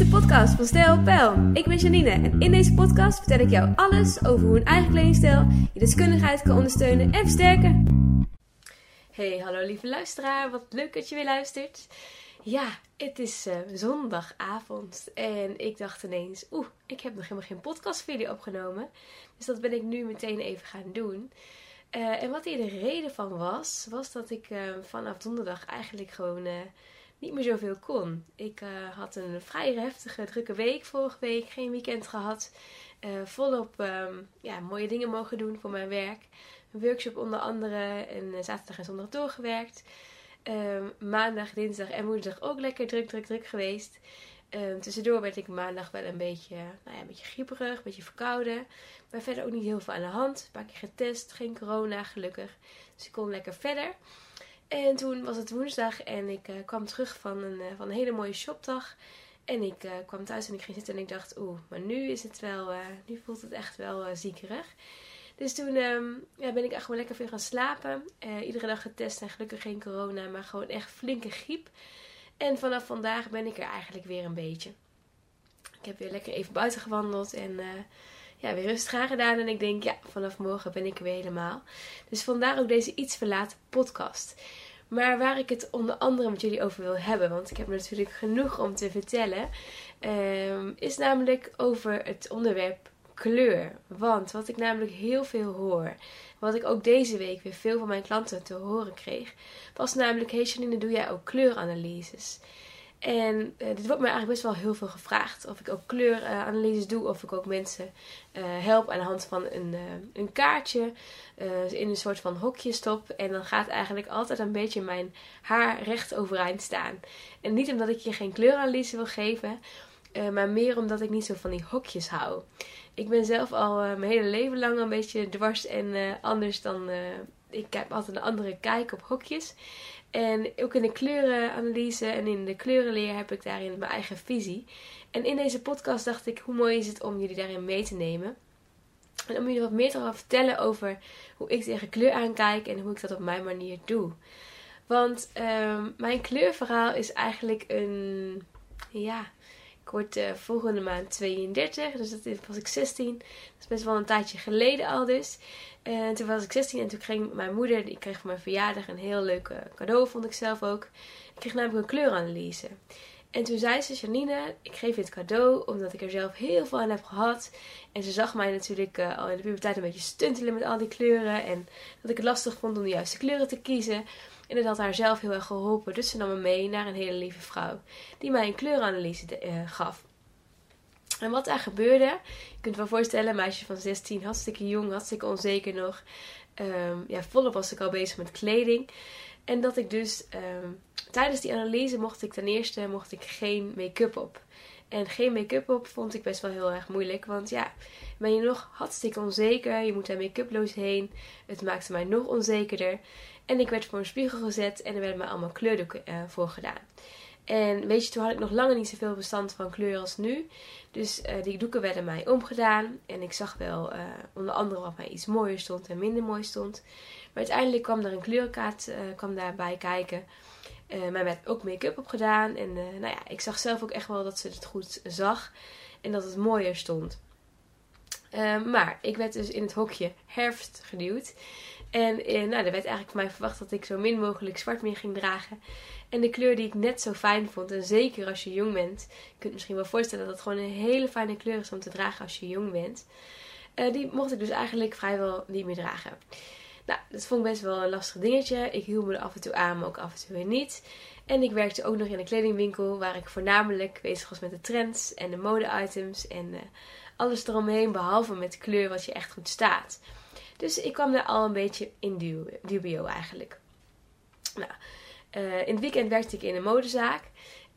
de podcast van Stijl Pijl. Ik ben Janine en in deze podcast vertel ik jou alles over hoe een eigen kledingstijl je deskundigheid kan ondersteunen en versterken. Hey, hallo lieve luisteraar, wat leuk dat je weer luistert. Ja, het is uh, zondagavond en ik dacht ineens, oeh, ik heb nog helemaal geen podcastvideo opgenomen. Dus dat ben ik nu meteen even gaan doen. Uh, en wat hier de reden van was, was dat ik uh, vanaf donderdag eigenlijk gewoon niet meer zoveel kon. Ik uh, had een vrij heftige, drukke week vorige week. Geen weekend gehad. Uh, volop um, ja, mooie dingen mogen doen voor mijn werk. Een workshop onder andere. En uh, zaterdag en zondag doorgewerkt. Um, maandag, dinsdag en woensdag ook lekker druk, druk, druk geweest. Um, tussendoor werd ik maandag wel een beetje, nou ja, een beetje grieperig, een beetje verkouden. Maar verder ook niet heel veel aan de hand. Een paar keer getest, geen corona gelukkig. Dus ik kon lekker verder. En toen was het woensdag en ik uh, kwam terug van een, uh, van een hele mooie shopdag. En ik uh, kwam thuis en ik ging zitten en ik dacht, oeh, maar nu is het wel, nu voelt het echt wel ziekerig. Dus toen um, ja, ben ik echt gewoon lekker veel gaan slapen. iedere dag getest en gelukkig geen corona, maar gewoon echt flinke griep. En vanaf vandaag ben ik er eigenlijk weer een beetje. Ik heb weer lekker even buiten gewandeld en ja, weer rustig aan gedaan. En ik denk, ja, vanaf morgen ben ik er weer helemaal. Dus vandaar ook deze iets verlaten podcast. Maar waar ik het onder andere met jullie over wil hebben, want ik heb natuurlijk genoeg om te vertellen, um, is namelijk over het onderwerp kleur. Want wat ik namelijk heel veel hoor, wat ik ook deze week weer veel van mijn klanten te horen kreeg, was namelijk: Hey Janine, doe jij ook kleuranalyses? En uh, dit wordt me eigenlijk best wel heel veel gevraagd. Of ik ook kleuranalyses doe. Of ik ook mensen uh, help aan de hand van een, uh, een kaartje. in een soort van hokje stop. En dan gaat eigenlijk altijd een beetje mijn haar recht overeind staan. En niet omdat ik je geen kleuranalyse wil geven. maar meer omdat ik niet zo van die hokjes hou. Ik ben zelf al mijn hele leven lang een beetje dwars en anders dan... ik heb altijd een andere kijk op hokjes. En ook in de kleurenanalyse en in de kleurenleer heb ik daarin mijn eigen visie. En in deze podcast dacht ik, hoe mooi is het om jullie daarin mee te nemen. En om jullie wat meer te gaan vertellen over hoe ik tegen kleur aankijk en hoe ik dat op mijn manier doe. Want um, mijn kleurverhaal is eigenlijk een, ja, ik word uh, volgende maand 32, dus dat was ik 16. Dat is best wel een tijdje geleden al dus. En toen was ik 16 en toen kreeg mijn moeder, die kreeg voor mijn verjaardag een heel leuk eh, cadeau, vond ik zelf ook. Ik kreeg namelijk een kleuranalyse. En toen zei ze, Janine, ik geef je het cadeau omdat ik er zelf heel veel aan heb gehad. En ze zag mij natuurlijk uh, al in de puberteit een beetje stuntelen met al die kleuren. En dat ik het lastig vond om de juiste kleuren te kiezen. En dat had haar zelf heel erg geholpen. Dus ze nam me mee naar een hele lieve vrouw die mij een kleuranalyse uh, gaf. En wat daar gebeurde, je kunt je wel voorstellen, meisje van 16, hartstikke jong, hartstikke onzeker nog. Um, ja, volop was ik al bezig met kleding. En dat ik dus um, tijdens die analyse mocht ik ten eerste mocht ik geen make-up op. En geen make-up op vond ik best wel heel erg moeilijk. Want ja, ben je nog hartstikke onzeker. Je moet daar make-uploos heen. Het maakte mij nog onzekerder. En ik werd voor een spiegel gezet en er werden mij allemaal kleurdoeken uh, voor gedaan. En weet je, toen had ik nog lange niet zoveel bestand van kleur als nu. Dus uh, die doeken werden mij omgedaan. En ik zag wel uh, onder andere wat mij iets mooier stond en minder mooi stond. Maar uiteindelijk kwam er een kleurkaart uh, kwam daarbij kijken. mij werd ook make-up op gedaan. En nou ja, ik zag zelf ook echt wel dat ze het goed zag. En dat het mooier stond. maar ik werd dus in het hokje herfst geduwd. En nou, er werd eigenlijk van mij verwacht dat ik zo min mogelijk zwart meer ging dragen. En de kleur die ik net zo fijn vond, en zeker als je jong bent, je kunt misschien wel voorstellen dat het gewoon een hele fijne kleur is om te dragen als je jong bent. Uh, die mocht ik dus eigenlijk vrijwel niet meer dragen. Nou, dat vond ik best wel een lastig dingetje. Ik hield me er af en toe aan, maar ook af en toe weer niet. En ik werkte ook nog in een kledingwinkel waar ik voornamelijk bezig was met de trends en de mode-items en uh, alles eromheen, behalve met kleur wat je echt goed staat. Dus ik kwam daar al een beetje in dubio eigenlijk. Nou, uh, in het weekend werkte ik in een modezaak.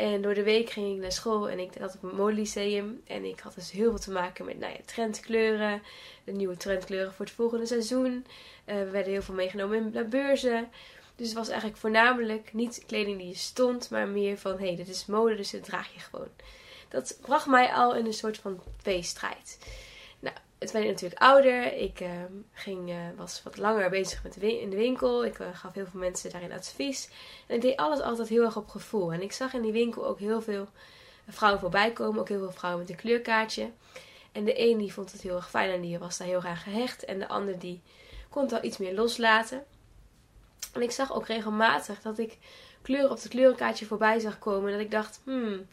En door de week ging ik naar school en ik zat op een modelyceum. En ik had dus heel veel te maken met nou ja, trendkleuren. De nieuwe trendkleuren voor het volgende seizoen. Uh, we werden heel veel meegenomen naar beurzen. Dus het was eigenlijk voornamelijk niet kleding die je stond, maar meer van hé, hey, dit is mode, dus dat draag je gewoon. Dat bracht mij al in een soort van tweestrijd. Het werd natuurlijk ouder. Ik uh, ging, uh, was wat langer bezig met de in de winkel. Ik uh, gaf heel veel mensen daarin advies. En ik deed alles altijd heel erg op gevoel. En ik zag in die winkel ook heel veel vrouwen voorbij komen. Ook heel veel vrouwen met een kleurkaartje. En de een die vond het heel erg fijn en die was daar heel erg gehecht. En de ander die kon het wel iets meer loslaten. En ik zag ook regelmatig dat ik kleuren op het kleurenkaartje voorbij zag komen. En dat ik dacht, hmm,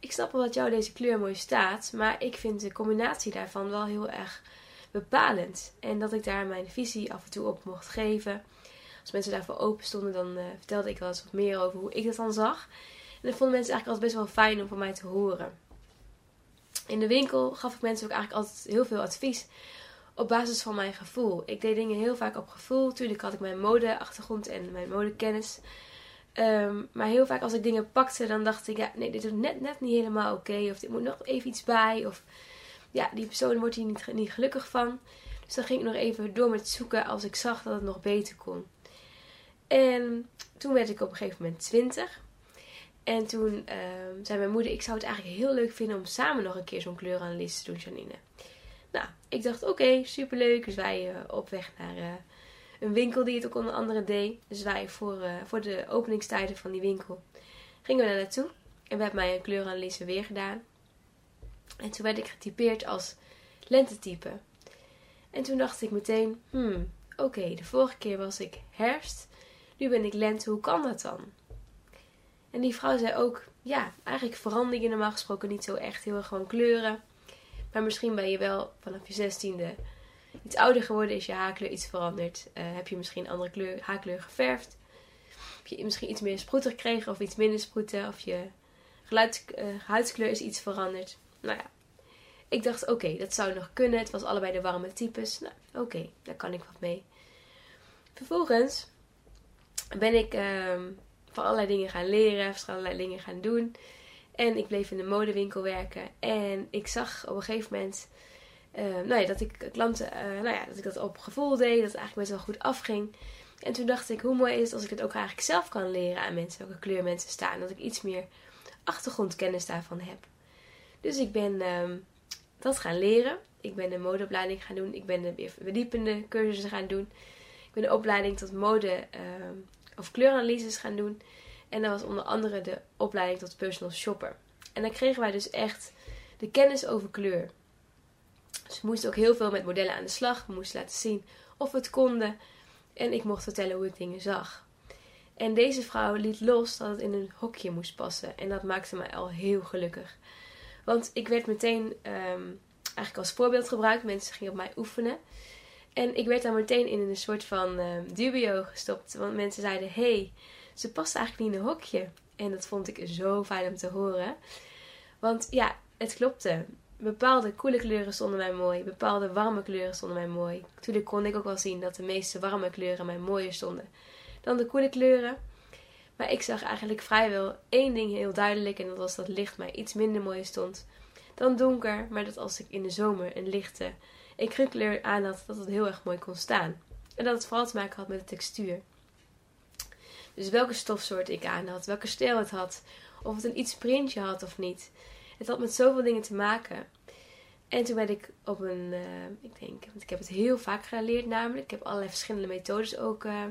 ik snap wel dat jou deze kleur mooi staat. Maar ik vind de combinatie daarvan wel heel erg bepalend. En dat ik daar mijn visie af en toe op mocht geven. Als mensen daarvoor open stonden, dan uh, vertelde ik wel eens wat meer over hoe ik dat dan zag. En dat vonden mensen eigenlijk altijd best wel fijn om van mij te horen. In de winkel gaf ik mensen ook eigenlijk altijd heel veel advies op basis van mijn gevoel. Ik deed dingen heel vaak op gevoel. Tuurlijk had ik mijn modeachtergrond en mijn modekennis. Um, maar heel vaak als ik dingen pakte, dan dacht ik, ja, nee, dit is net, net niet helemaal oké. Of dit moet nog even iets bij. Of ja, die persoon wordt hier niet, niet gelukkig van. Dus dan ging ik nog even door met zoeken als ik zag dat het nog beter kon. En toen werd ik op een gegeven moment 20. En toen uh, zei mijn moeder, ik zou het eigenlijk heel leuk vinden om samen nog een keer zo'n kleuranalyse te doen, Janine. Nou, ik dacht, oké, superleuk. Dus wij uh, op weg naar uh, een winkel die het ook onder andere deed. Dus wij voor, uh, voor de openingstijden van die winkel gingen we daar naartoe. En we hebben mij een kleuranalyse weer gedaan. En toen werd ik getypeerd als lentetype. En toen dacht ik meteen, hmm, oké, de vorige keer was ik herfst. Nu ben ik lente, hoe kan dat dan? En die vrouw zei ook, ja, eigenlijk verander je normaal gesproken niet zo echt heel erg gewoon kleuren. Maar misschien ben je wel vanaf je zestiende iets ouder geworden, is je haarkleur iets veranderd. Uh, heb je misschien een andere kleur, haarkleur geverfd. Heb je misschien iets meer sproeten gekregen of iets minder sproeten. Of je uh, huidskleur is iets veranderd. Nou ja, ik dacht oké, dat zou nog kunnen. Het was allebei de warme types. Nou oké, daar kan ik wat mee. Vervolgens ben ik uh, van allerlei dingen gaan leren, van allerlei dingen gaan doen. En ik bleef in de modewinkel werken. En ik zag op een gegeven moment nou ja, dat ik klanten, uh, nou ja, dat ik dat op gevoel deed, dat het eigenlijk best wel goed afging. En toen dacht ik, hoe mooi is het als ik het ook eigenlijk zelf kan leren aan mensen, welke kleur mensen staan. Dat ik iets meer achtergrondkennis daarvan heb. Dus ik ben uh, dat gaan leren. Ik ben de modeopleiding gaan doen. Ik ben de verdiepende cursussen gaan doen. Ik ben de opleiding tot mode ehm, of kleuranalyses gaan doen. En dat was onder andere de opleiding tot personal shopper. En dan kregen wij dus echt de kennis over kleur. Dus we moesten ook heel veel met modellen aan de slag. We moesten laten zien of we het konden. En ik mocht vertellen hoe ik dingen zag. En deze vrouw liet los dat het in een hokje moest passen. En dat maakte mij al heel gelukkig. Want ik werd meteen um, eigenlijk als voorbeeld gebruikt. Mensen gingen op mij oefenen. En ik werd daar meteen in een soort van um, dubio gestopt. Want mensen zeiden: hey, ze past eigenlijk niet in een hokje. En dat vond ik zo fijn om te horen. Want ja, het klopte. Bepaalde koele kleuren stonden mij mooi. Bepaalde warme kleuren stonden mij mooi. Toen kon ik ook wel zien dat de meeste warme kleuren mij mooier stonden dan de koele kleuren. Maar ik zag eigenlijk vrijwel één ding heel duidelijk. En dat was dat licht mij iets minder mooi stond dan donker. Maar dat als ik in de zomer een lichte ecru aan had, dat het heel erg mooi kon staan. En dat het vooral te maken had met de textuur. Dus welke stofsoort ik aan had, welke stijl het had, of het een iets printje had of niet. Het had met zoveel dingen te maken. En toen werd ik op een, uh, ik denk, want ik heb het heel vaak geleerd namelijk. Ik heb allerlei verschillende methodes ook uh,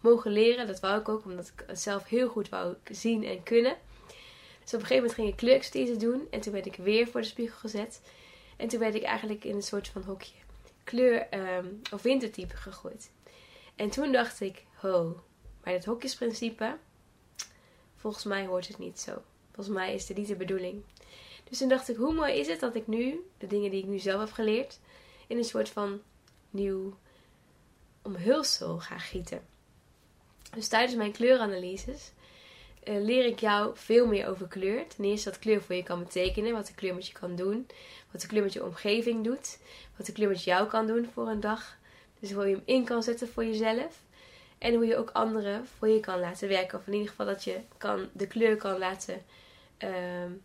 mogen leren. Dat wou ik ook, omdat ik het zelf heel goed wou zien en kunnen. Dus op een gegeven moment ging ik kleurexpertise doen. En toen werd ik weer voor de spiegel gezet. En toen werd ik eigenlijk in een soort van hokje kleur um, of wintertype gegooid. En toen dacht ik, ho, maar dat hokjesprincipe, volgens mij hoort het niet zo. Volgens mij is dit niet de bedoeling. Dus toen dacht ik, hoe mooi is het dat ik nu, de dingen die ik nu zelf heb geleerd, in een soort van nieuw omhulsel ga gieten. Dus tijdens mijn kleuranalyses uh, leer ik jou veel meer over kleur. Ten eerste wat kleur voor je kan betekenen, wat de kleur met je kan doen, wat de kleur met je omgeving doet, wat de kleur met jou kan doen voor een dag. Dus hoe je hem in kan zetten voor jezelf. En hoe je ook anderen voor je kan laten werken. Of in ieder geval dat je kan, de kleur kan laten uh,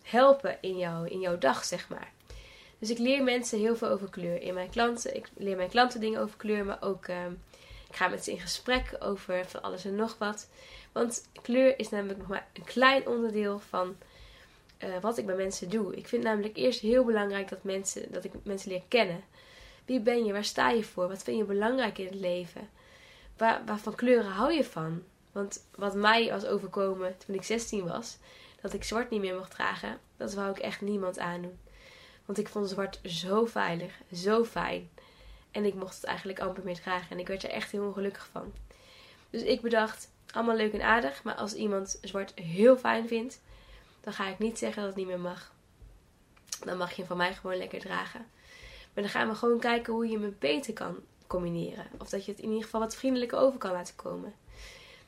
helpen in, jou, in jouw dag, zeg maar. Dus ik leer mensen heel veel over kleur. In mijn klanten, ik leer mijn klanten dingen over kleur, maar ook uh, ik ga met ze in gesprek over van alles en nog wat. Want kleur is namelijk nog maar een klein onderdeel van uh, wat ik bij mensen doe. Ik vind namelijk eerst heel belangrijk dat, mensen, dat ik mensen leer kennen. Wie ben je? Waar sta je voor? Wat vind je belangrijk in het leven? Waar, waarvan kleuren hou je van? Want wat mij was overkomen toen ik 16 was, dat ik zwart niet meer mocht dragen, dat wou ik echt niemand aandoen. Want ik vond zwart zo veilig, zo fijn. En ik mocht het eigenlijk amper meer dragen. En ik werd er echt heel ongelukkig van. Dus ik bedacht, allemaal leuk en aardig. Maar als iemand zwart heel fijn vindt, dan ga ik niet zeggen dat het niet meer mag. Dan mag je hem van mij gewoon lekker dragen. Maar dan gaan we gewoon kijken hoe je hem beter kan combineren. Of dat je het in ieder geval wat vriendelijker over kan laten komen.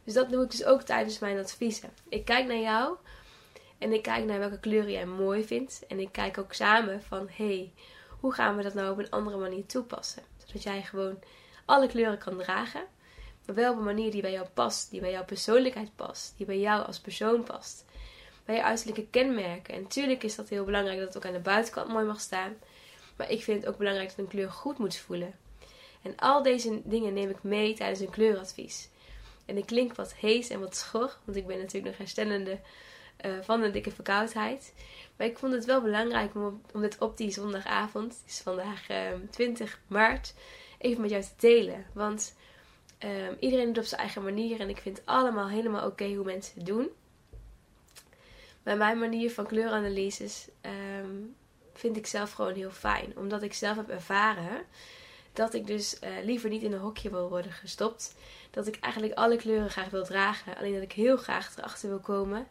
Dus dat doe ik dus ook tijdens mijn adviezen. Ik kijk naar jou en ik kijk naar welke kleuren jij mooi vindt. En ik kijk ook samen van, hey, hoe gaan we dat nou op een andere manier toepassen? Zodat jij gewoon alle kleuren kan dragen. Maar wel op een manier die bij jou past. Die bij jouw persoonlijkheid past. Die bij jou als persoon past. Bij je uiterlijke kenmerken. En natuurlijk is dat heel belangrijk dat het ook aan de buitenkant mooi mag staan. Maar ik vind het ook belangrijk dat een kleur goed moet voelen. En al deze dingen neem ik mee tijdens een kleuradvies. En ik klink wat hees en wat schor, want ik ben natuurlijk nog herstellende uh, van een dikke verkoudheid. Maar ik vond het wel belangrijk om, om dit op die zondagavond, het is vandaag uh, ehm, 20 maart, even met jou te delen. Want uh, iedereen doet op zijn eigen manier en ik vind het allemaal helemaal oké hoe mensen het doen. Maar mijn manier van kleuranalyses ehm, vind ik zelf gewoon heel fijn. Omdat ik zelf heb ervaren dat ik dus uh, liever niet in een hokje wil worden gestopt. Dat ik eigenlijk alle kleuren graag wil dragen. Alleen dat ik heel graag erachter wil komen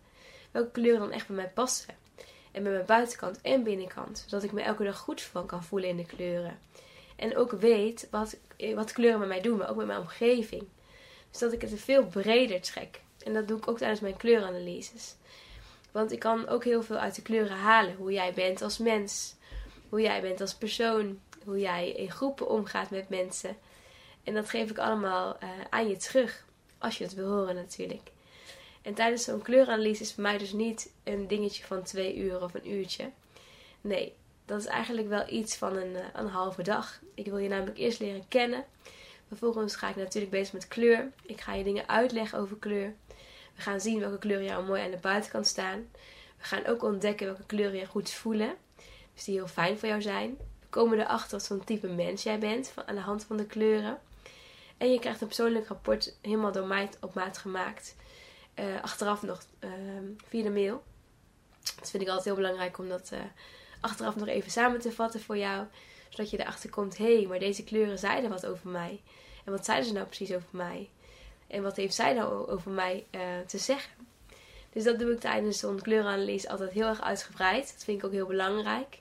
welke kleuren dan echt bij mij passen. En bij mijn buitenkant en binnenkant. Zodat ik me elke dag goed van kan voelen in de kleuren. En ook weet wat, wat kleuren met mij doen, maar ook met mijn omgeving. Dus dat ik het veel breder trek. En dat doe ik ook tijdens mijn kleuranalyses. Want ik kan ook heel veel uit de kleuren halen. Hoe jij bent als mens. Hoe jij bent als persoon. Hoe jij in groepen omgaat met mensen. En dat geef ik allemaal uh, aan je terug. Als je het wil horen natuurlijk. En tijdens zo'n kleuranalyse is voor mij dus niet een dingetje van twee uur of een uurtje. Nee, dat is eigenlijk wel iets van een, eh, een halve dag. Ik wil je namelijk eerst leren kennen. Vervolgens ga ik natuurlijk bezig met kleur. Ik ga je dingen uitleggen over kleur. We gaan zien welke kleuren jou mooi aan de buitenkant staan. We gaan ook ontdekken welke kleuren je goed voelen. Dus die heel fijn voor jou zijn. We komen erachter wat voor type mens jij bent aan de hand van de kleuren. En je krijgt een persoonlijk rapport helemaal door mij op maat gemaakt. Uh, achteraf nog uh, via de mail. Dat vind ik altijd heel belangrijk om dat uh, achteraf nog even samen te vatten voor jou. Zodat je erachter komt, hé, hey, maar deze kleuren zeiden wat over mij. En wat zeiden ze nou precies over mij? En wat heeft zij nou over mij te zeggen? Dus dat doe ik tijdens zo'n kleurenanalyse altijd heel erg uitgebreid. Dat vind ik ook heel belangrijk.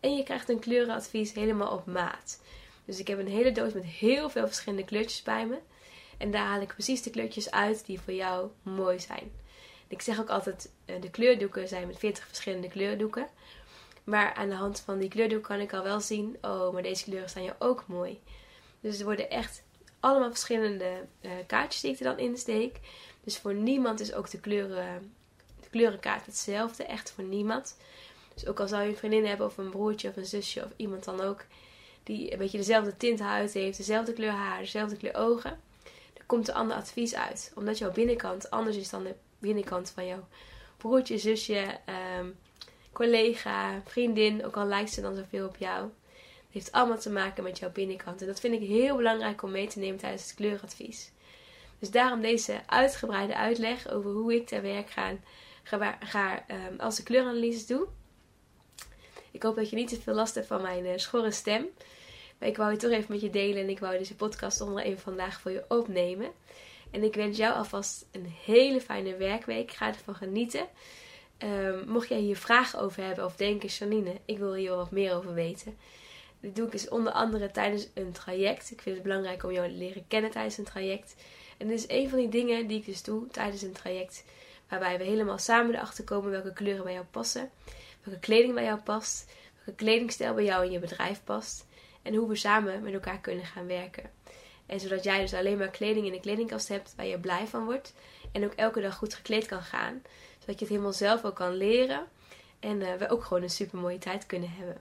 En je krijgt een kleurenadvies helemaal op maat. Dus ik heb een hele doos met heel veel verschillende kleurtjes bij me. En daar haal ik precies de kleurtjes uit die voor jou mooi zijn. Ik zeg ook altijd, uh, de kleurdoeken zijn met 40 verschillende kleurdoeken. Maar aan de hand van die kleurdoek kan ik al wel zien, oh, maar deze kleuren staan je ook mooi. Dus er worden echt allemaal verschillende uh, kaartjes die ik er dan in steek. Dus voor niemand is ook de, kleuren, de kleurenkaart hetzelfde. Echt voor niemand. Dus ook al zou je een vriendin hebben of een broertje of een zusje of iemand dan ook die een beetje dezelfde tint huid heeft, dezelfde kleur haar, dezelfde kleur ogen, komt er ander advies uit. Omdat jouw binnenkant anders is dan de binnenkant van jouw broertje, zusje, ehm, collega, vriendin, ook al lijkt ze dan zoveel op jou. Het heeft allemaal te maken met jouw binnenkant. En dat vind ik heel belangrijk om mee te nemen tijdens het kleuradvies. Dus daarom deze uitgebreide uitleg over hoe ik ter werk ga, ga, um, als ik kleuranalyses doe. Ik hoop dat je niet te veel last hebt van mijn uh, schorre stem. Maar ik wou het toch even met je delen en ik wou deze podcast onder even vandaag voor je opnemen. En ik wens jou alvast een hele fijne werkweek. Ga ervan genieten. Um, mocht jij hier vragen over hebben of denken, Janine, ik wil hier wat meer over weten. Dit doe ik dus onder andere tijdens een traject. Ik vind het belangrijk om jou te leren kennen tijdens een traject. En dit is een van die dingen die ik dus doe tijdens een traject. Waarbij we helemaal samen erachter komen welke kleuren bij jou passen. Welke kleding bij jou past. Welke kledingstijl bij jou in je bedrijf past. En hoe we samen met elkaar kunnen gaan werken. En zodat jij dus alleen maar kleding in de kledingkast hebt waar je blij van wordt. En ook elke dag goed gekleed kan gaan. Zodat je het helemaal zelf ook kan leren. En uh, we ook gewoon een super mooie tijd kunnen hebben.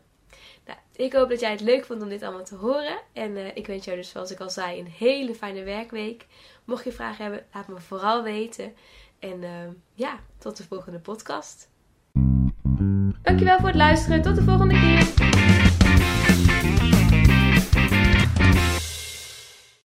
Nou, ik hoop dat jij het leuk vond om dit allemaal te horen. En uh, ik wens jou dus, zoals ik al zei, een hele fijne werkweek. Mocht je vragen hebben, laat me vooral weten. En uh, ja, tot de volgende podcast. Dankjewel voor het luisteren. Tot de volgende keer.